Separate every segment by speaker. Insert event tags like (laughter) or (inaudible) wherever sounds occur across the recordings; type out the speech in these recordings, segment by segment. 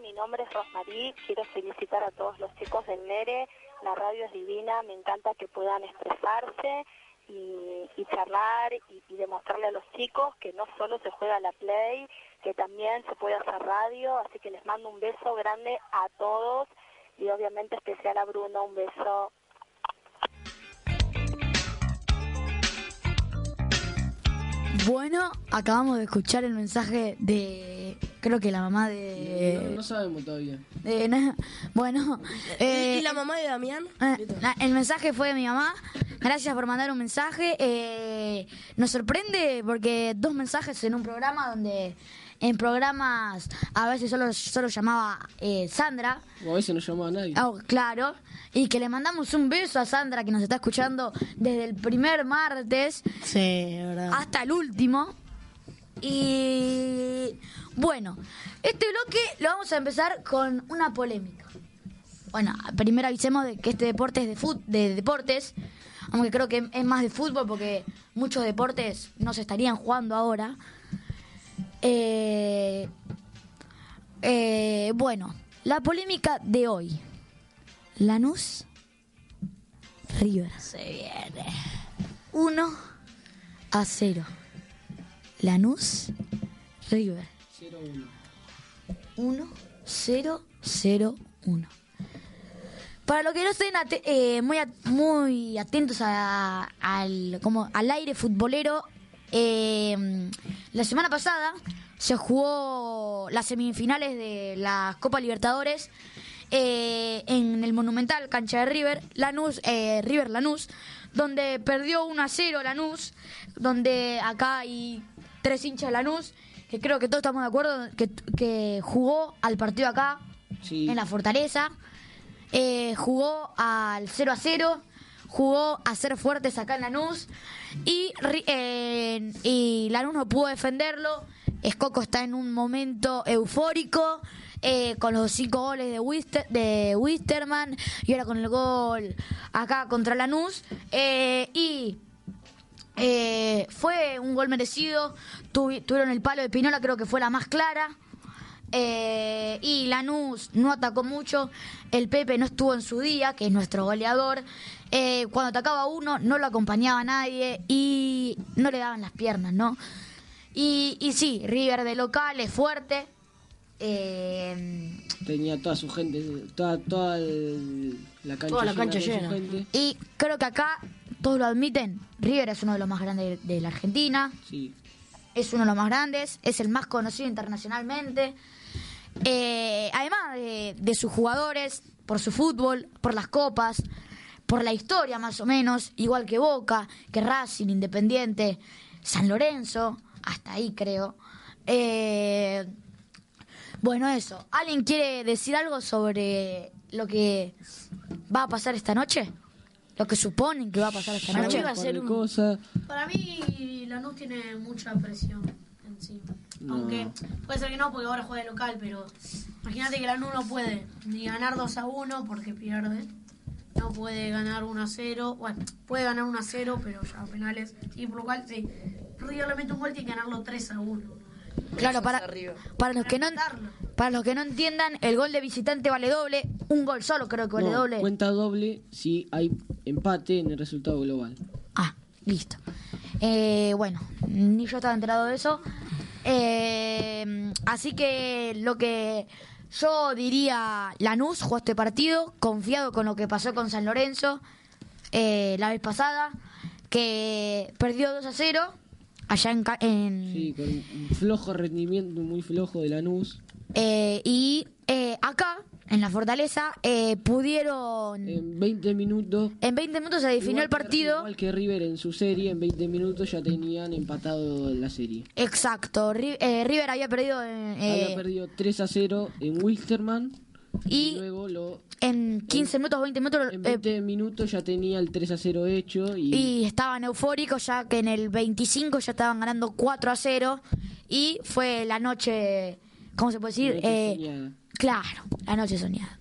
Speaker 1: mi nombre es Rosmarí, quiero felicitar a todos los chicos del NERE, la radio es divina, me encanta que puedan expresarse y, charlar y, y, demostrarle a los chicos que no solo se juega la play, que también se puede hacer radio, así que les mando un beso grande a todos y obviamente especial a Bruno, un beso.
Speaker 2: Bueno, acabamos de escuchar el mensaje de, creo que la mamá de...
Speaker 3: No, sabemos todavía.
Speaker 2: bueno.
Speaker 4: ¿Y la mamá de Damián?
Speaker 2: Eh, el mensaje fue de mi mamá. Gracias por mandar un mensaje. Eh, nos sorprende porque dos mensajes en un programa donde en programas a veces solo, solo llamaba eh, Sandra.
Speaker 3: O a veces no llamaba a nadie.
Speaker 2: Oh, claro. Y que le mandamos un beso a Sandra que nos está escuchando desde el primer martes
Speaker 4: sí, verdad.
Speaker 2: hasta el último. Y bueno, este bloque lo vamos a empezar con una polémica. Bueno, primero avisemos de que este deporte es de, fut de deportes, aunque creo que es más de fútbol porque muchos deportes no se estarían jugando ahora. Eh, eh, bueno, la polémica de hoy. Lanús River.
Speaker 4: Se viene.
Speaker 2: 1 a 0. Lanús River.
Speaker 3: 0-1.
Speaker 2: 1 0 0 1. Para los que no estén eh, muy, muy atentos a, al, como al aire futbolero, eh, la semana pasada se jugó las semifinales de la Copa Libertadores eh, en el Monumental, cancha de River, Lanús, eh, River Lanús, donde perdió 1 a 0 Lanús, donde acá hay tres hinchas de Lanús, que creo que todos estamos de acuerdo, que, que jugó al partido acá, en la Fortaleza, eh, jugó al 0 a 0 jugó a ser fuertes acá en Lanús y, eh, y Lanús no pudo defenderlo. Escoco está en un momento eufórico eh, con los cinco goles de, Wister, de Wisterman y ahora con el gol acá contra Lanús. Eh, y eh, fue un gol merecido. tuvieron el palo de Pinola, creo que fue la más clara. Eh, y Lanús no atacó mucho. El Pepe no estuvo en su día, que es nuestro goleador. Eh, cuando atacaba uno, no lo acompañaba nadie y no le daban las piernas, ¿no? Y, y sí, River de local es fuerte. Eh,
Speaker 3: Tenía toda su gente, toda, toda la cancha,
Speaker 4: toda la cancha llena.
Speaker 2: Y creo que acá todos lo admiten. River es uno de los más grandes de, la Argentina.
Speaker 3: Sí.
Speaker 2: Es uno de los más grandes, es el más conocido internacionalmente. Eh, además de, de, sus jugadores, por su fútbol, por las copas, por la historia más o menos, igual que Boca, que Racing, Independiente, San Lorenzo, hasta ahí creo. Eh, bueno, eso. ¿Alguien quiere decir algo sobre lo que va a pasar esta noche? Lo que suponen que va a pasar esta
Speaker 4: Para
Speaker 2: noche.
Speaker 4: mí va a ser un...
Speaker 3: cosa.
Speaker 5: Para mí, Lanús tiene mucha presión encima.
Speaker 3: No.
Speaker 5: Aunque puede ser que no, porque ahora juega de local, pero imagínate que Lanús no puede ni ganar 2 a 1 porque pierde. No puede ganar 1 a 0. Bueno, puede ganar 1 a 0, pero ya a penales. Y por lo cual, sí. River le mete un gol, tiene que ganarlo 3 a 1.
Speaker 2: Claro, para, para los que no para los que no entiendan, el gol de visitante vale doble, un gol solo creo que vale
Speaker 3: No,
Speaker 2: doble.
Speaker 3: Cuenta doble si hay empate en el resultado global.
Speaker 2: Ah, listo. Eh, bueno, ni yo estaba enterado de eso. Eh, así que lo que yo diría, Lanús jugó este partido, confiado con lo que pasó con San Lorenzo eh, la vez pasada, que perdió 2 a 0 allá en... en
Speaker 3: Sí, con un flojo rendimiento, muy flojo de Lanús.
Speaker 2: eh, y eh, acá, en la Fortaleza, eh, pudieron...
Speaker 3: En 20 minutos.
Speaker 2: En 20 minutos se definió el partido.
Speaker 3: Igual que River en su serie, en 20 minutos ya tenían empatado la serie.
Speaker 2: Exacto. Eh, River había perdido en, eh,
Speaker 3: Había perdido 3 a 0 en Wilsterman.
Speaker 2: Y
Speaker 3: luego lo,
Speaker 2: en 15 minutos, 20 minutos
Speaker 3: en
Speaker 2: eh,
Speaker 3: 20 minutos ya tenía el 3 a 0 hecho. Y,
Speaker 2: y estaban eufóricos ya que en el 25 ya estaban ganando 4 a 0 y fue la noche, ¿cómo se puede decir? Eh,
Speaker 3: soñada.
Speaker 2: claro, la noche soñada.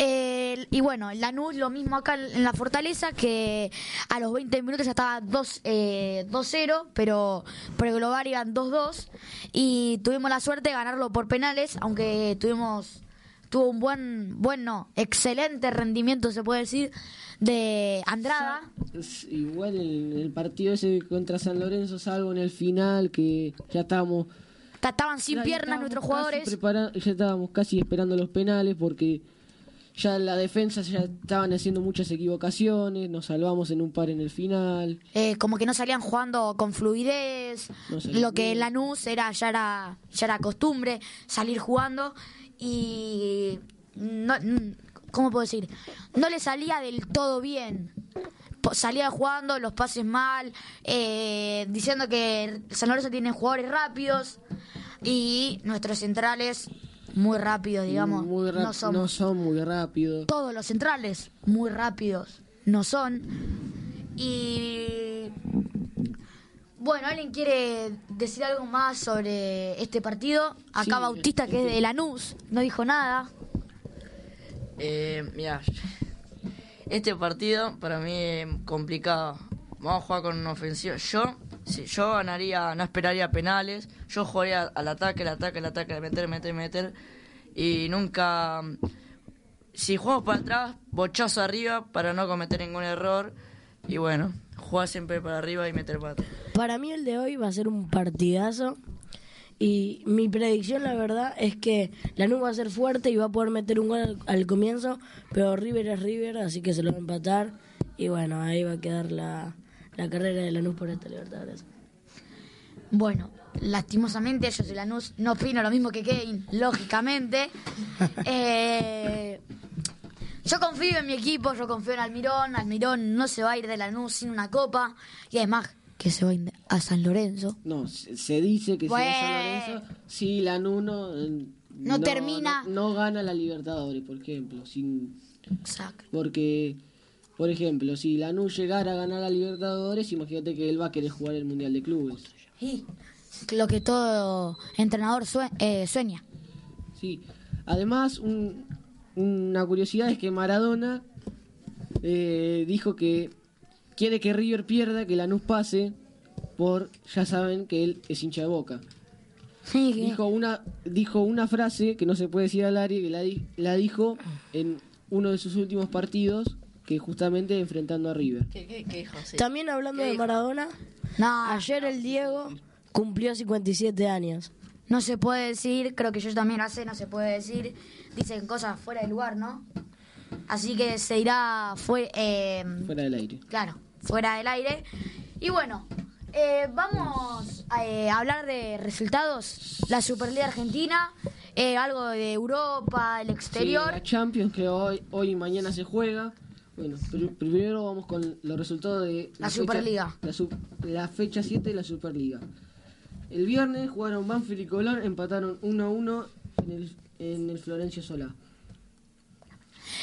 Speaker 2: Eh, y bueno, Lanús lo mismo acá en la Fortaleza, que a los 20 minutos ya estaba 2 eh, 2-0, pero por el global iban 2-2. Y tuvimos la suerte de ganarlo por penales, aunque tuvimos tuvo un buen, bueno, excelente rendimiento, se puede decir, de Andrada.
Speaker 3: Igual en el partido ese contra San Lorenzo, salvo en el final, que ya estábamos...
Speaker 2: Ta- Estaban sin
Speaker 3: ya
Speaker 2: piernas nuestros jugadores.
Speaker 3: ya estábamos casi esperando los penales porque ya en la defensa ya estaban haciendo muchas equivocaciones, nos salvamos en un par en el final.
Speaker 2: eh, como que no salían jugando con fluidez,
Speaker 3: No
Speaker 2: lo que en Lanús era ya era ya era costumbre salir jugando y no cómo puedo decir no le salía del todo bien salía jugando los pases mal eh, diciendo que San Lorenzo tiene jugadores rápidos y nuestros centrales muy rápidos digamos
Speaker 3: muy
Speaker 2: no son
Speaker 3: no son muy rápidos.
Speaker 2: todos los centrales muy rápidos no son. Y bueno, ¿alguien quiere decir algo más sobre este partido? Acá
Speaker 3: Sí,
Speaker 2: Bautista, que es de Lanús, no dijo nada.
Speaker 6: Eh, mira, este partido para mí es complicado. Vamos a jugar con una ofensiva. Yo, si yo ganaría, no esperaría penales. Yo jugaría al ataque, al ataque, al ataque, meter, meter, meter. Y nunca. Si jugamos para atrás, bochazo arriba para no cometer ningún error. Y bueno, jugar siempre para arriba y meter atrás.
Speaker 4: Para mí el de hoy va a ser un partidazo. Y mi predicción, la verdad, es que Lanús va a ser fuerte y va a poder meter un gol al, al comienzo, pero River es River, así que se lo va a empatar. Y bueno, ahí va a quedar la, la carrera de Lanús por esta Libertadores.
Speaker 2: Bueno, lastimosamente yo de Lanús no opino lo mismo que Kevin, lógicamente. (laughs) Eh, yo confío en mi equipo, yo confío en Almirón. Almirón no se va a ir de Lanús sin una copa. Y además que se va a San Lorenzo.
Speaker 3: No, se, se dice que si va a San
Speaker 2: Bueno.
Speaker 3: Lorenzo, si Lanús no, eh,
Speaker 2: No termina.
Speaker 3: No, no gana la Libertadores, por ejemplo. Sin,
Speaker 2: Exacto.
Speaker 3: porque, por ejemplo, si Lanús llegara a ganar la Libertadores, imagínate que él va a querer jugar el Mundial de Clubes.
Speaker 2: Y lo que todo entrenador sue- eh, sueña.
Speaker 3: Sí. Además, un- una curiosidad es que Maradona eh, dijo que quiere que River pierda, que Lanús pase, por, ya saben que él es hincha de boca.
Speaker 2: Sí,
Speaker 3: Dijo una, dijo una frase que no se puede decir al aire, que la, di- la dijo en uno de sus últimos partidos, que justamente enfrentando a River.
Speaker 6: ¿Qué.
Speaker 4: También hablando
Speaker 6: ¿Qué
Speaker 4: de? Maradona,
Speaker 2: No,
Speaker 4: ayer el Diego cumplió 57 años.
Speaker 2: No se puede decir, creo que yo también lo sé, no se puede decir. Dicen cosas fuera de lugar, ¿no? Así que se irá fue, eh,
Speaker 3: Fuera del aire.
Speaker 2: claro, fuera del aire. Y bueno, eh, vamos a eh, hablar de resultados. La Superliga Argentina, eh, algo de Europa, el
Speaker 3: Sí,
Speaker 2: exterior.
Speaker 3: la Champions que hoy, hoy y mañana se juega. Bueno, pr- primero vamos con los resultados de
Speaker 2: La
Speaker 3: fecha-
Speaker 2: Superliga.
Speaker 3: la, su- la fecha 7 de la Superliga. El viernes jugaron Banfield y Colón, empataron 1 a 1 en el, en el Florencio Solá.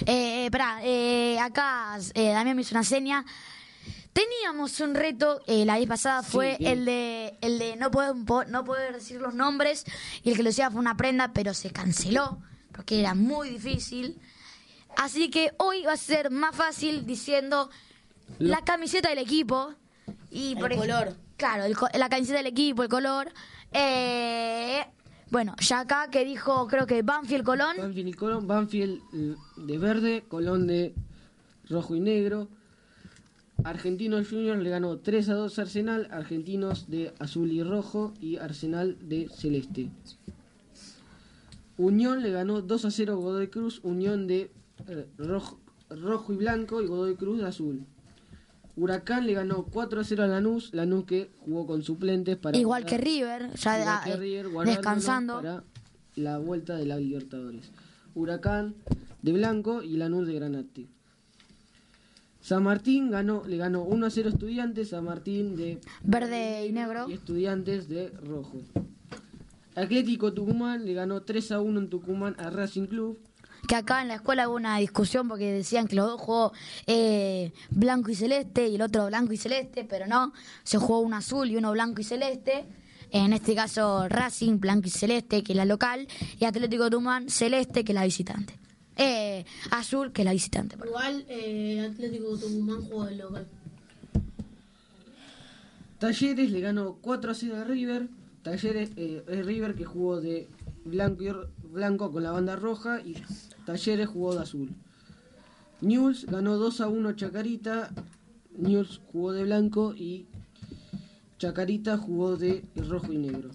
Speaker 2: Eh, espera, eh, acá eh, Damián me hizo una seña. Teníamos un reto, eh, la vez pasada fue
Speaker 3: bien.
Speaker 2: el de el de no poder, po- no poder decir los nombres y el que lo decía fue una prenda, pero se canceló porque era muy difícil. Así que hoy va a ser más fácil diciendo la camiseta del equipo y por ej-
Speaker 4: color.
Speaker 2: Claro, el la camiseta del equipo, el color. Eh, bueno, ya acá que dijo, creo que Banfield Colón.
Speaker 3: Banfield y Colón, Banfield eh, de verde, Colón de rojo y negro. Argentinos Juniors le ganó 3 a 2 a Arsenal, Argentinos de azul y rojo y Arsenal de celeste. Unión le ganó 2 a 0 a Godoy Cruz, Unión de eh, rojo, rojo y blanco y Godoy Cruz de azul. Huracán le ganó 4 a 0 a Lanús, Lanús que jugó con suplentes para
Speaker 2: Igual que River, ya
Speaker 3: Igual que
Speaker 2: eh,
Speaker 3: River,
Speaker 2: descansando.
Speaker 3: para la vuelta de la Libertadores. Huracán de Blanco y Lanús de Granate. San Martín ganó, le ganó 1 a 0 estudiantes, San Martín de
Speaker 2: Verde y negro.
Speaker 3: y estudiantes de rojo. Atlético Tucumán le ganó 3 a 1 en Tucumán a Racing Club.
Speaker 2: Que acá en la escuela hubo una discusión porque decían que los dos jugó eh, blanco y celeste y el otro blanco y celeste, pero no, se jugó uno azul y uno blanco y celeste. En este caso Racing, blanco y celeste, que es la local, y Atlético Tucumán, celeste, que es la visitante. eh, Azul, que es la visitante. perdón.
Speaker 5: Igual eh, Atlético Tucumán jugó de local.
Speaker 3: Talleres le ganó 4 a 0 a River. Talleres eh, es River que jugó de blanco, y blanco con la banda roja y Talleres jugó de azul. News ganó 2 a 1 a Chacarita. News jugó de blanco y Chacarita jugó de rojo y negro.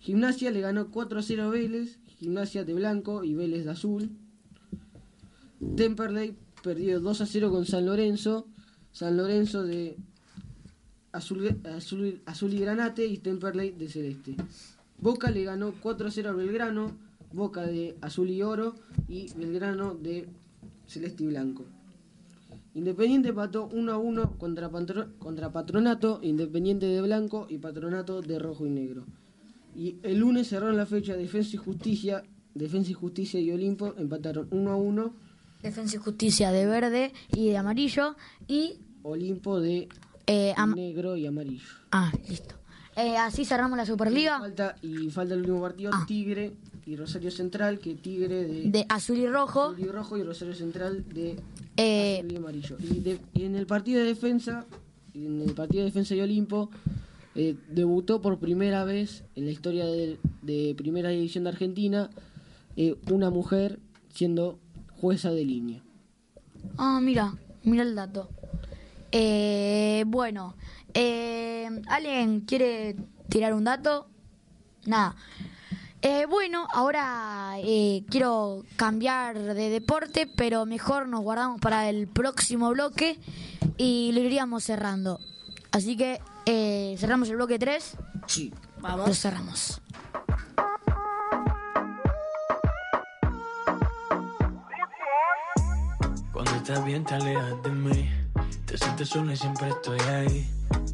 Speaker 3: Gimnasia le ganó 4 a 0 a Vélez. Gimnasia de blanco y Vélez de azul. Temperley perdió 2 a 0 con San Lorenzo. San Lorenzo de azul, azul, azul y granate y Temperley de celeste. Boca le ganó 4 a 0 a Belgrano. Boca de azul y oro y Belgrano de celeste y blanco. Independiente empató 1 a 1 contra, Patro- contra Patronato, Independiente de blanco y Patronato de rojo y negro. Y el lunes cerraron la fecha Defensa y Justicia, Defensa y Justicia y Olimpo empataron 1 a 1,
Speaker 2: Defensa y Justicia de verde y de amarillo. Y.
Speaker 3: Olimpo de
Speaker 2: eh,
Speaker 3: negro y amarillo.
Speaker 2: ah, listo. Eh, así cerramos la Superliga
Speaker 3: Falta, y falta el último partido,
Speaker 2: Ah.
Speaker 3: Tigre y Rosario Central, que Tigre de,
Speaker 2: de azul y rojo.
Speaker 3: azul y rojo y Rosario Central de
Speaker 2: Eh,
Speaker 3: azul y amarillo. Y, de- y en el partido de defensa, en el partido de defensa y Olimpo, eh, debutó por primera vez en la historia de, de primera división de Argentina eh, una mujer siendo jueza de línea.
Speaker 2: Ah, mira, mira el dato. Eh, bueno, eh, ¿alguien quiere tirar un dato? Nada. Eh, bueno, ahora eh, quiero cambiar de deporte, pero mejor nos guardamos para el próximo bloque y lo iríamos cerrando. Así que eh, cerramos el bloque 3,
Speaker 3: Sí.
Speaker 2: lo cerramos.
Speaker 7: Cuando estás bien te alejas de mí Te sientes sola y siempre estoy ahí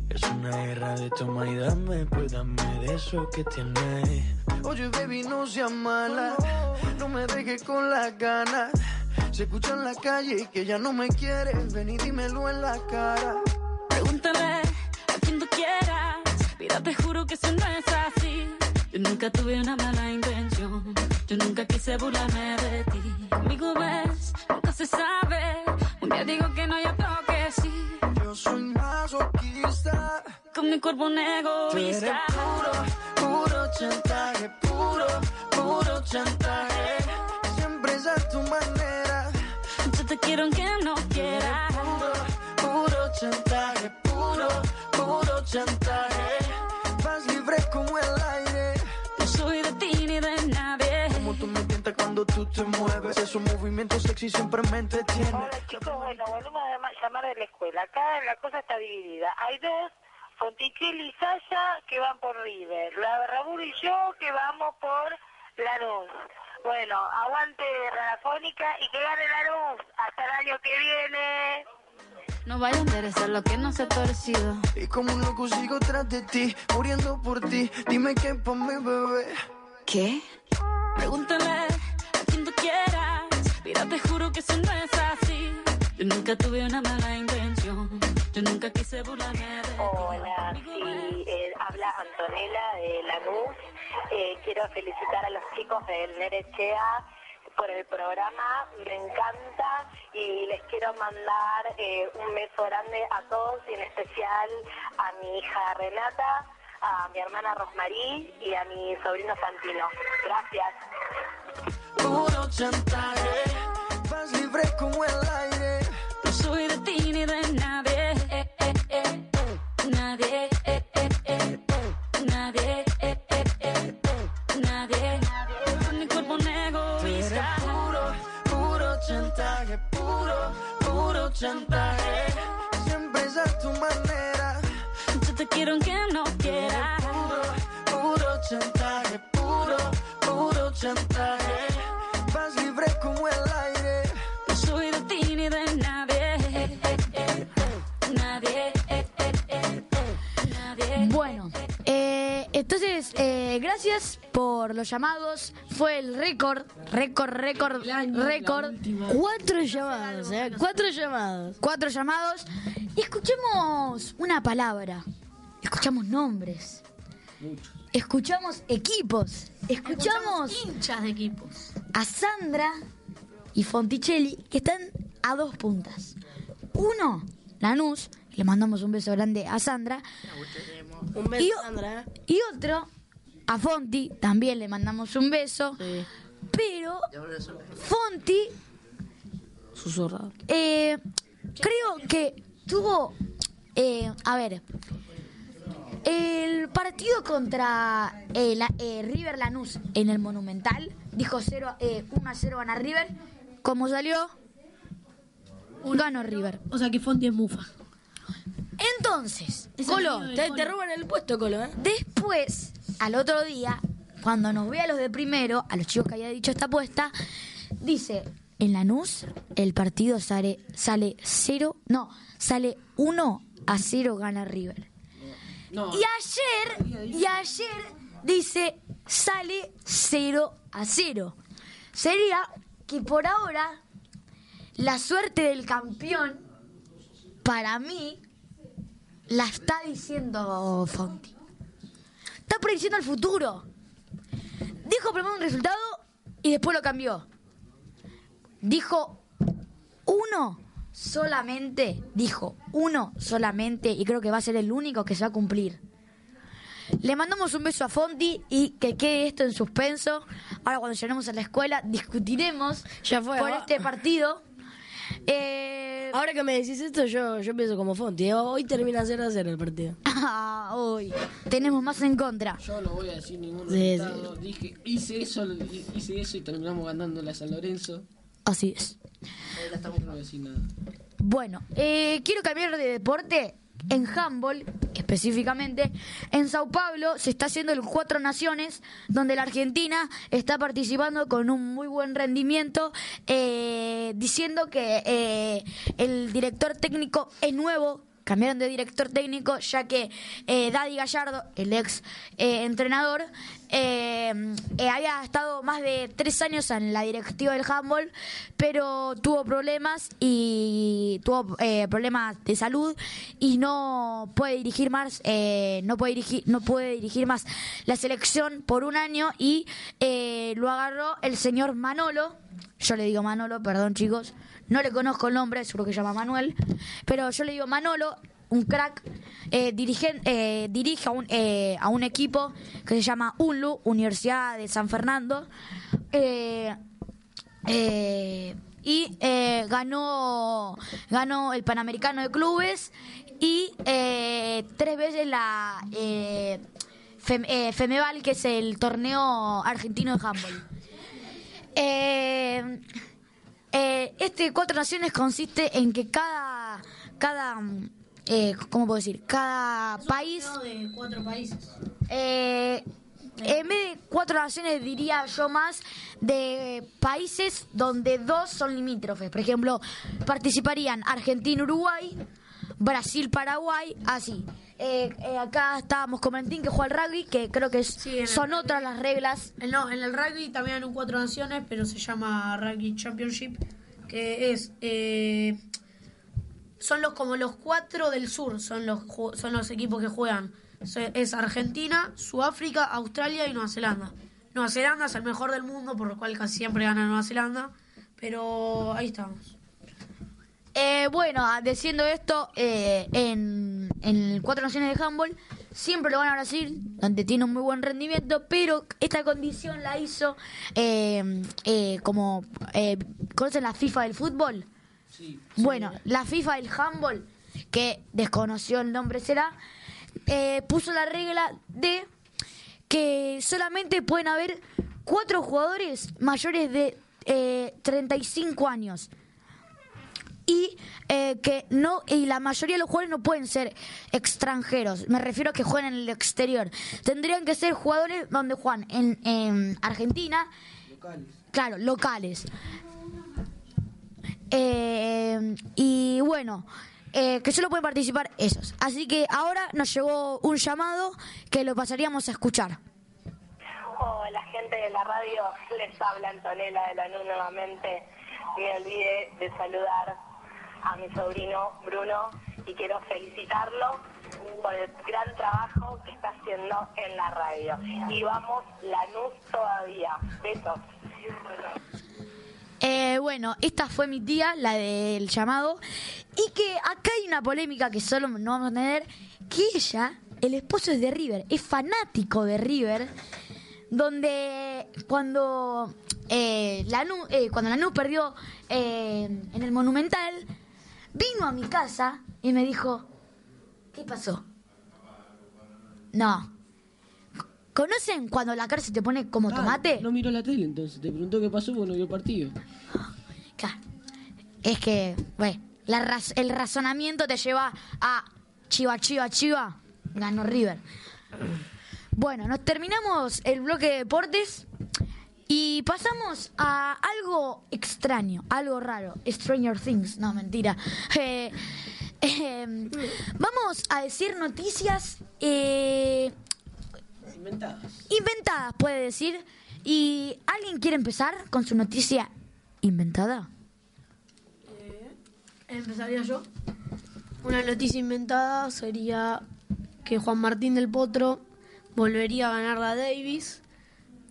Speaker 7: Es una guerra de toma y dame Pues dame de eso que tienes Oye baby no seas mala No me dejes con las ganas Se escucha en la calle que ya no me quieres Ven y dímelo en la cara
Speaker 8: Pregúntale a quien tú quieras. Mira, te juro que eso no es así. Yo nunca tuve una mala intención. Yo nunca quise burlarme de ti. Conmigo ves, nunca se sabe. Un día digo que no, y otro que sí.
Speaker 7: Yo soy masoquista
Speaker 8: Con mi cuerpo un
Speaker 7: Tú eres
Speaker 8: egoísta.
Speaker 7: puro, puro chantaje Puro, puro chantaje Siempre es a tu manera
Speaker 8: Yo te quiero aunque no quieras.
Speaker 7: puro, puro chantaje, puro, puro chantaje. Vas libre como el aire.
Speaker 8: No soy de ti ni de nadie.
Speaker 7: Como tú me tientas cuando tú te mueves. Esos movimientos sexy siempre me entretienen.
Speaker 1: Hola chicos, bueno, llamar de la escuela. Acá la cosa está dividida. Hay dos, Fonticelli y Saya, que van por River. La Rabur y yo, que vamos por Lanús. Bueno, aguante Radiofónica y que gane Lanús. Hasta el año que viene.
Speaker 8: No vaya a enderezar lo que no se ha torcido.
Speaker 7: Y como un loco sigo tras de ti, muriendo por ti. Dime qué pa' mi bebé.
Speaker 8: ¿Qué? Pregúntale a quien tú quieras. Mira, te juro que eso no es así. Yo nunca tuve una mala intención. Yo nunca quise burlarme de ti.
Speaker 1: Hola, sí, eh, habla Antonella de Lanús. Eh, quiero felicitar a los chicos del Nerechea por el programa, me encanta y les quiero mandar eh, un beso grande a todos y en especial a mi hija Renata, a mi hermana Rosmarí y a mi sobrino Santino. Gracias.
Speaker 7: Puro chantaje. Vas libre como el aire.
Speaker 8: Soy de ti ni de nadie. Eh, eh. Nadie. eh, eh, eh, eh. Nadie. eh, eh, eh, eh. Nadie. Mi cuerpo
Speaker 7: eres
Speaker 8: egoísta.
Speaker 7: puro, puro chantaje, puro, puro chantaje. Siempre es a tu manera.
Speaker 8: Yo te quiero aunque no quieras.
Speaker 7: Puro, puro chantaje, puro, puro chantaje. Vas libre como el
Speaker 8: eh,
Speaker 2: gracias por los llamados. Fue el récord, récord, récord, récord.
Speaker 4: Cuatro llamadas, ¿eh? Cuatro llamadas.
Speaker 2: Cuatro llamados. Y escuchemos una palabra. Escuchamos nombres.
Speaker 3: Muchos.
Speaker 2: Escuchamos equipos. Escuchamos
Speaker 5: hinchas de equipos.
Speaker 2: a Sandra y Fonticelli, que están a dos puntas. Uno, Lanús, le mandamos un beso grande a Sandra.
Speaker 4: Un beso,
Speaker 2: Y,
Speaker 4: Sandra.
Speaker 2: y otro, a Fonti, también le mandamos un beso.
Speaker 4: Sí.
Speaker 2: Pero Fonti
Speaker 4: Susurrado.
Speaker 2: eh, creo que tuvo, eh, a ver, el partido contra eh, la- eh, River Lanús en el Monumental, dijo 0, eh, 1 a 0 gana River, ¿cómo salió? Ganó River.
Speaker 5: O sea que Fonti es mufa.
Speaker 2: Entonces,
Speaker 5: Es
Speaker 2: Colo,
Speaker 4: Te,
Speaker 5: Colo.
Speaker 4: te roban el puesto, Colo, ¿eh?
Speaker 2: Después, al otro día, cuando nos ve a los de primero, a los chicos que había dicho esta apuesta, dice, en Lanús el partido sale, sale cero, no, sale 1 a 0 gana River.
Speaker 3: No,
Speaker 2: Y ayer, y ayer dice, sale 0 a 0. Sería que por ahora la suerte del campeón, para mí, la está diciendo Fonti. Está prediciendo el futuro. Dijo primero un resultado y después lo cambió. Dijo uno solamente, dijo uno solamente y creo que va a ser el único que se va a cumplir. Le mandamos un beso a Fonti y que quede esto en suspenso. Ahora cuando lleguemos a la escuela discutiremos
Speaker 4: Ya fue,
Speaker 2: por
Speaker 4: va.
Speaker 2: este partido. Eh,
Speaker 4: Ahora que me decís esto, yo, yo pienso como Fonti. ¿eh? Hoy termina 0 a 0 el partido. (laughs)
Speaker 2: ah, hoy tenemos más en contra.
Speaker 3: yo no voy a decir ningún
Speaker 4: Sí,
Speaker 3: resultado. Dije, hice eso, hice eso y terminamos ganando a San Lorenzo.
Speaker 2: Así es.
Speaker 3: No voy a decir nada.
Speaker 2: Bueno, eh, quiero cambiar de deporte. En handball, específicamente, en Sao Paulo se está haciendo el Cuatro Naciones, donde la Argentina está participando con un muy buen rendimiento, eh, diciendo que eh, el director técnico es nuevo. Cambiaron de director técnico ya que eh, Daddy Gallardo, el ex eh, entrenador, eh, eh, había estado más de tres años en la directiva del handball, pero tuvo problemas y tuvo eh, problemas de salud y no puede dirigir más, no puede dirigir, no puede dirigir más la selección por un año y lo agarró el señor Manolo. Yo le digo Manolo, perdón chicos, no le conozco el nombre, seguro que se llama Manuel, pero yo le digo Manolo, un crack, eh, eh, dirige a un, eh, a un equipo que se llama UNLU, Universidad de San Fernando, eh, eh, y ganó, ganó el Panamericano de Clubes y tres veces la eh, Femeval, que es el torneo argentino de handball. Eh, eh, este Cuatro Naciones consiste en que cada, cada, eh, ¿cómo puedo decir? Cada país,
Speaker 5: de cuatro países.
Speaker 2: eh, en vez de Cuatro Naciones diría yo más de países donde dos son limítrofes. Por ejemplo, participarían Argentina, Uruguay, Brasil, Paraguay, así. Eh, eh, acá estábamos con Valentín que juega al rugby, que creo que
Speaker 5: Sí, el
Speaker 2: son
Speaker 5: rugby.
Speaker 2: otras las reglas.
Speaker 5: No, en el rugby también hay un cuatro naciones, pero se llama Rugby Championship, que es eh, son los como los cuatro del sur, son los son los equipos que juegan. Es Argentina, Sudáfrica, Australia y Nueva Zelanda. Nueva Zelanda es el mejor del mundo, por lo cual casi siempre gana Nueva Zelanda, pero ahí estamos.
Speaker 2: Eh, bueno, ah, diciendo esto, eh, en, en el Cuatro Naciones de Handball siempre lo van a Brasil, donde tiene un muy buen rendimiento, pero esta condición la hizo eh, eh, como... Eh, ¿Conocen la FIFA del fútbol?
Speaker 3: Sí.
Speaker 2: Bueno, la FIFA del handball, que desconoció el nombre será, eh, puso la regla de que solamente pueden haber cuatro jugadores mayores de eh, 35 años y eh, que no y la mayoría de los jugadores no pueden ser extranjeros. Me refiero a que jueguen en el exterior. Tendrían que ser jugadores donde juegan en, en Argentina. Claro locales. Eh, y bueno eh, que solo pueden participar esos así que ahora nos llegó un llamado que lo pasaríamos a escuchar.
Speaker 1: Hola gente de la radio, les habla Antonella de la NU nuevamente. Me olvidé de saludar a mi sobrino Bruno y quiero felicitarlo por el gran trabajo que está haciendo en la radio. Y vamos, la NU todavía. Besos.
Speaker 2: Eh, bueno, esta fue mi tía, la del llamado. Y que acá hay una polémica que solo no vamos a tener. Que ella, el esposo es de River, es fanático de River. Donde cuando eh, Lanús, eh, cuando Lanús perdió eh, en el Monumental, vino a mi casa y me dijo, ¿qué pasó? No. ¿Conocen cuando la cara se te pone como
Speaker 3: Ah,
Speaker 2: tomate?
Speaker 3: No miró la tele entonces. Te preguntó qué pasó porque no vio el partido.
Speaker 2: Claro. Es que, bueno, la raz- el razonamiento te lleva a chiva, chiva, chiva. Ganó River. Bueno, nos terminamos el bloque de deportes y pasamos a algo extraño, algo raro. Stranger Things, no, mentira. Eh, eh, vamos a decir noticias eh,
Speaker 3: Inventadas.
Speaker 2: inventadas, puede decir. ¿Y alguien quiere empezar con su noticia inventada?
Speaker 5: Empezaría yo. Una noticia inventada sería que Juan Martín del Potro volvería a ganar la Davis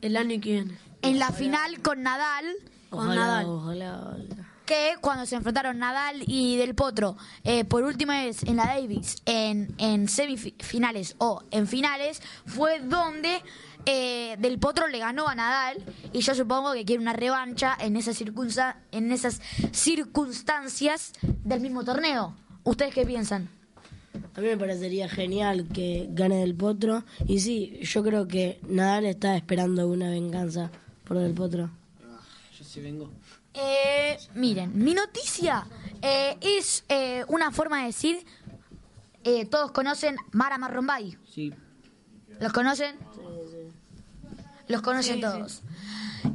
Speaker 5: el año que viene.
Speaker 2: En la final con Nadal,
Speaker 5: Con
Speaker 4: Ojalá,
Speaker 5: Nadal.
Speaker 4: ojalá, ojalá.
Speaker 2: que cuando se enfrentaron Nadal y Del Potro eh, por última vez en la Davis, en, en semifinales o en finales, fue donde eh, Del Potro le ganó a Nadal y yo supongo que quiere una revancha en, esa circunsa- en esas circunstancias del mismo torneo. ¿Ustedes qué piensan?
Speaker 4: A mí me parecería genial que gane Del Potro. Y sí, yo creo que Nadal está esperando una venganza por Del Potro.
Speaker 3: Yo se vengo.
Speaker 2: Eh, miren, mi noticia eh, es eh, una forma de decir, eh, todos conocen Mara Marrombay.
Speaker 3: Sí.
Speaker 2: ¿Los conocen? Los conocen
Speaker 5: Sí,
Speaker 2: todos.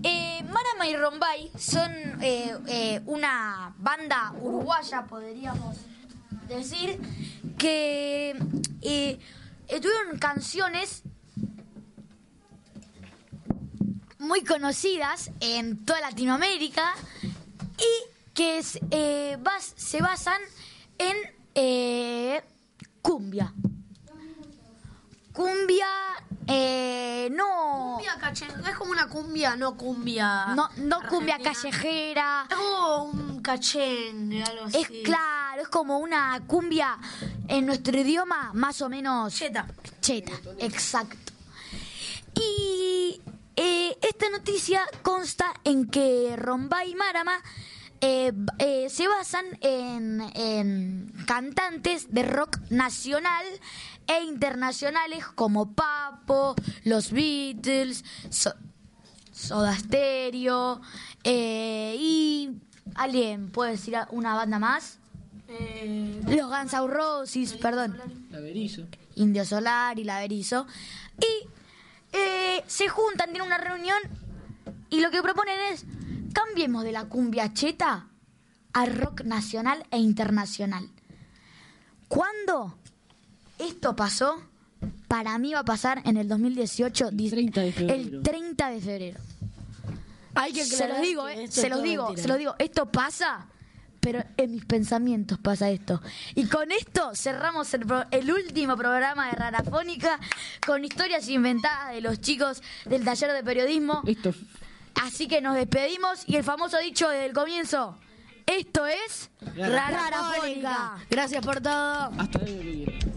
Speaker 2: Eh, Marama y Rombay son eh, eh, una banda uruguaya, podríamos decir, que tuvieron canciones muy conocidas en toda Latinoamérica y que es, eh, bas- se basan en eh, cumbia. Cumbia, eh, no,
Speaker 5: Cumbia caché- es como una cumbia, no cumbia.
Speaker 2: no, no cumbia callejera.
Speaker 5: Es como un cachengue, algo así.
Speaker 2: Es claro, es como una cumbia en nuestro idioma más o menos
Speaker 5: Cheta.
Speaker 2: cheta, exacto. Y eh, esta noticia consta en que Rombay y Marama eh, eh, se basan en, en cantantes de rock nacional e internacionales como Papo, los Beatles, So- Soda Stereo eh, y alguien puede decir una banda más. Los Guns N' Roses, perdón.
Speaker 3: La Berizo.
Speaker 2: Indio Solar y la Berizo. Y eh, se juntan, tienen una reunión y lo que proponen es cambiemos de la cumbia cheta al rock nacional e internacional. ¿Cuándo esto pasó? Para mí va a pasar en el 2018,
Speaker 3: El 30 de febrero.
Speaker 2: el 30 de febrero.
Speaker 4: Hay que
Speaker 2: Se los digo, eh, se los digo,
Speaker 4: mentira.
Speaker 2: se los digo. Esto pasa, pero en mis pensamientos pasa esto. Y con esto cerramos el, pro- el último programa de Rarafónica con historias inventadas de los chicos del taller de periodismo.
Speaker 3: F-
Speaker 2: Así que nos despedimos y el famoso dicho desde el comienzo. Esto es
Speaker 3: Rarafónica.
Speaker 2: Rarafónica.
Speaker 4: Gracias por todo.
Speaker 3: hasta el.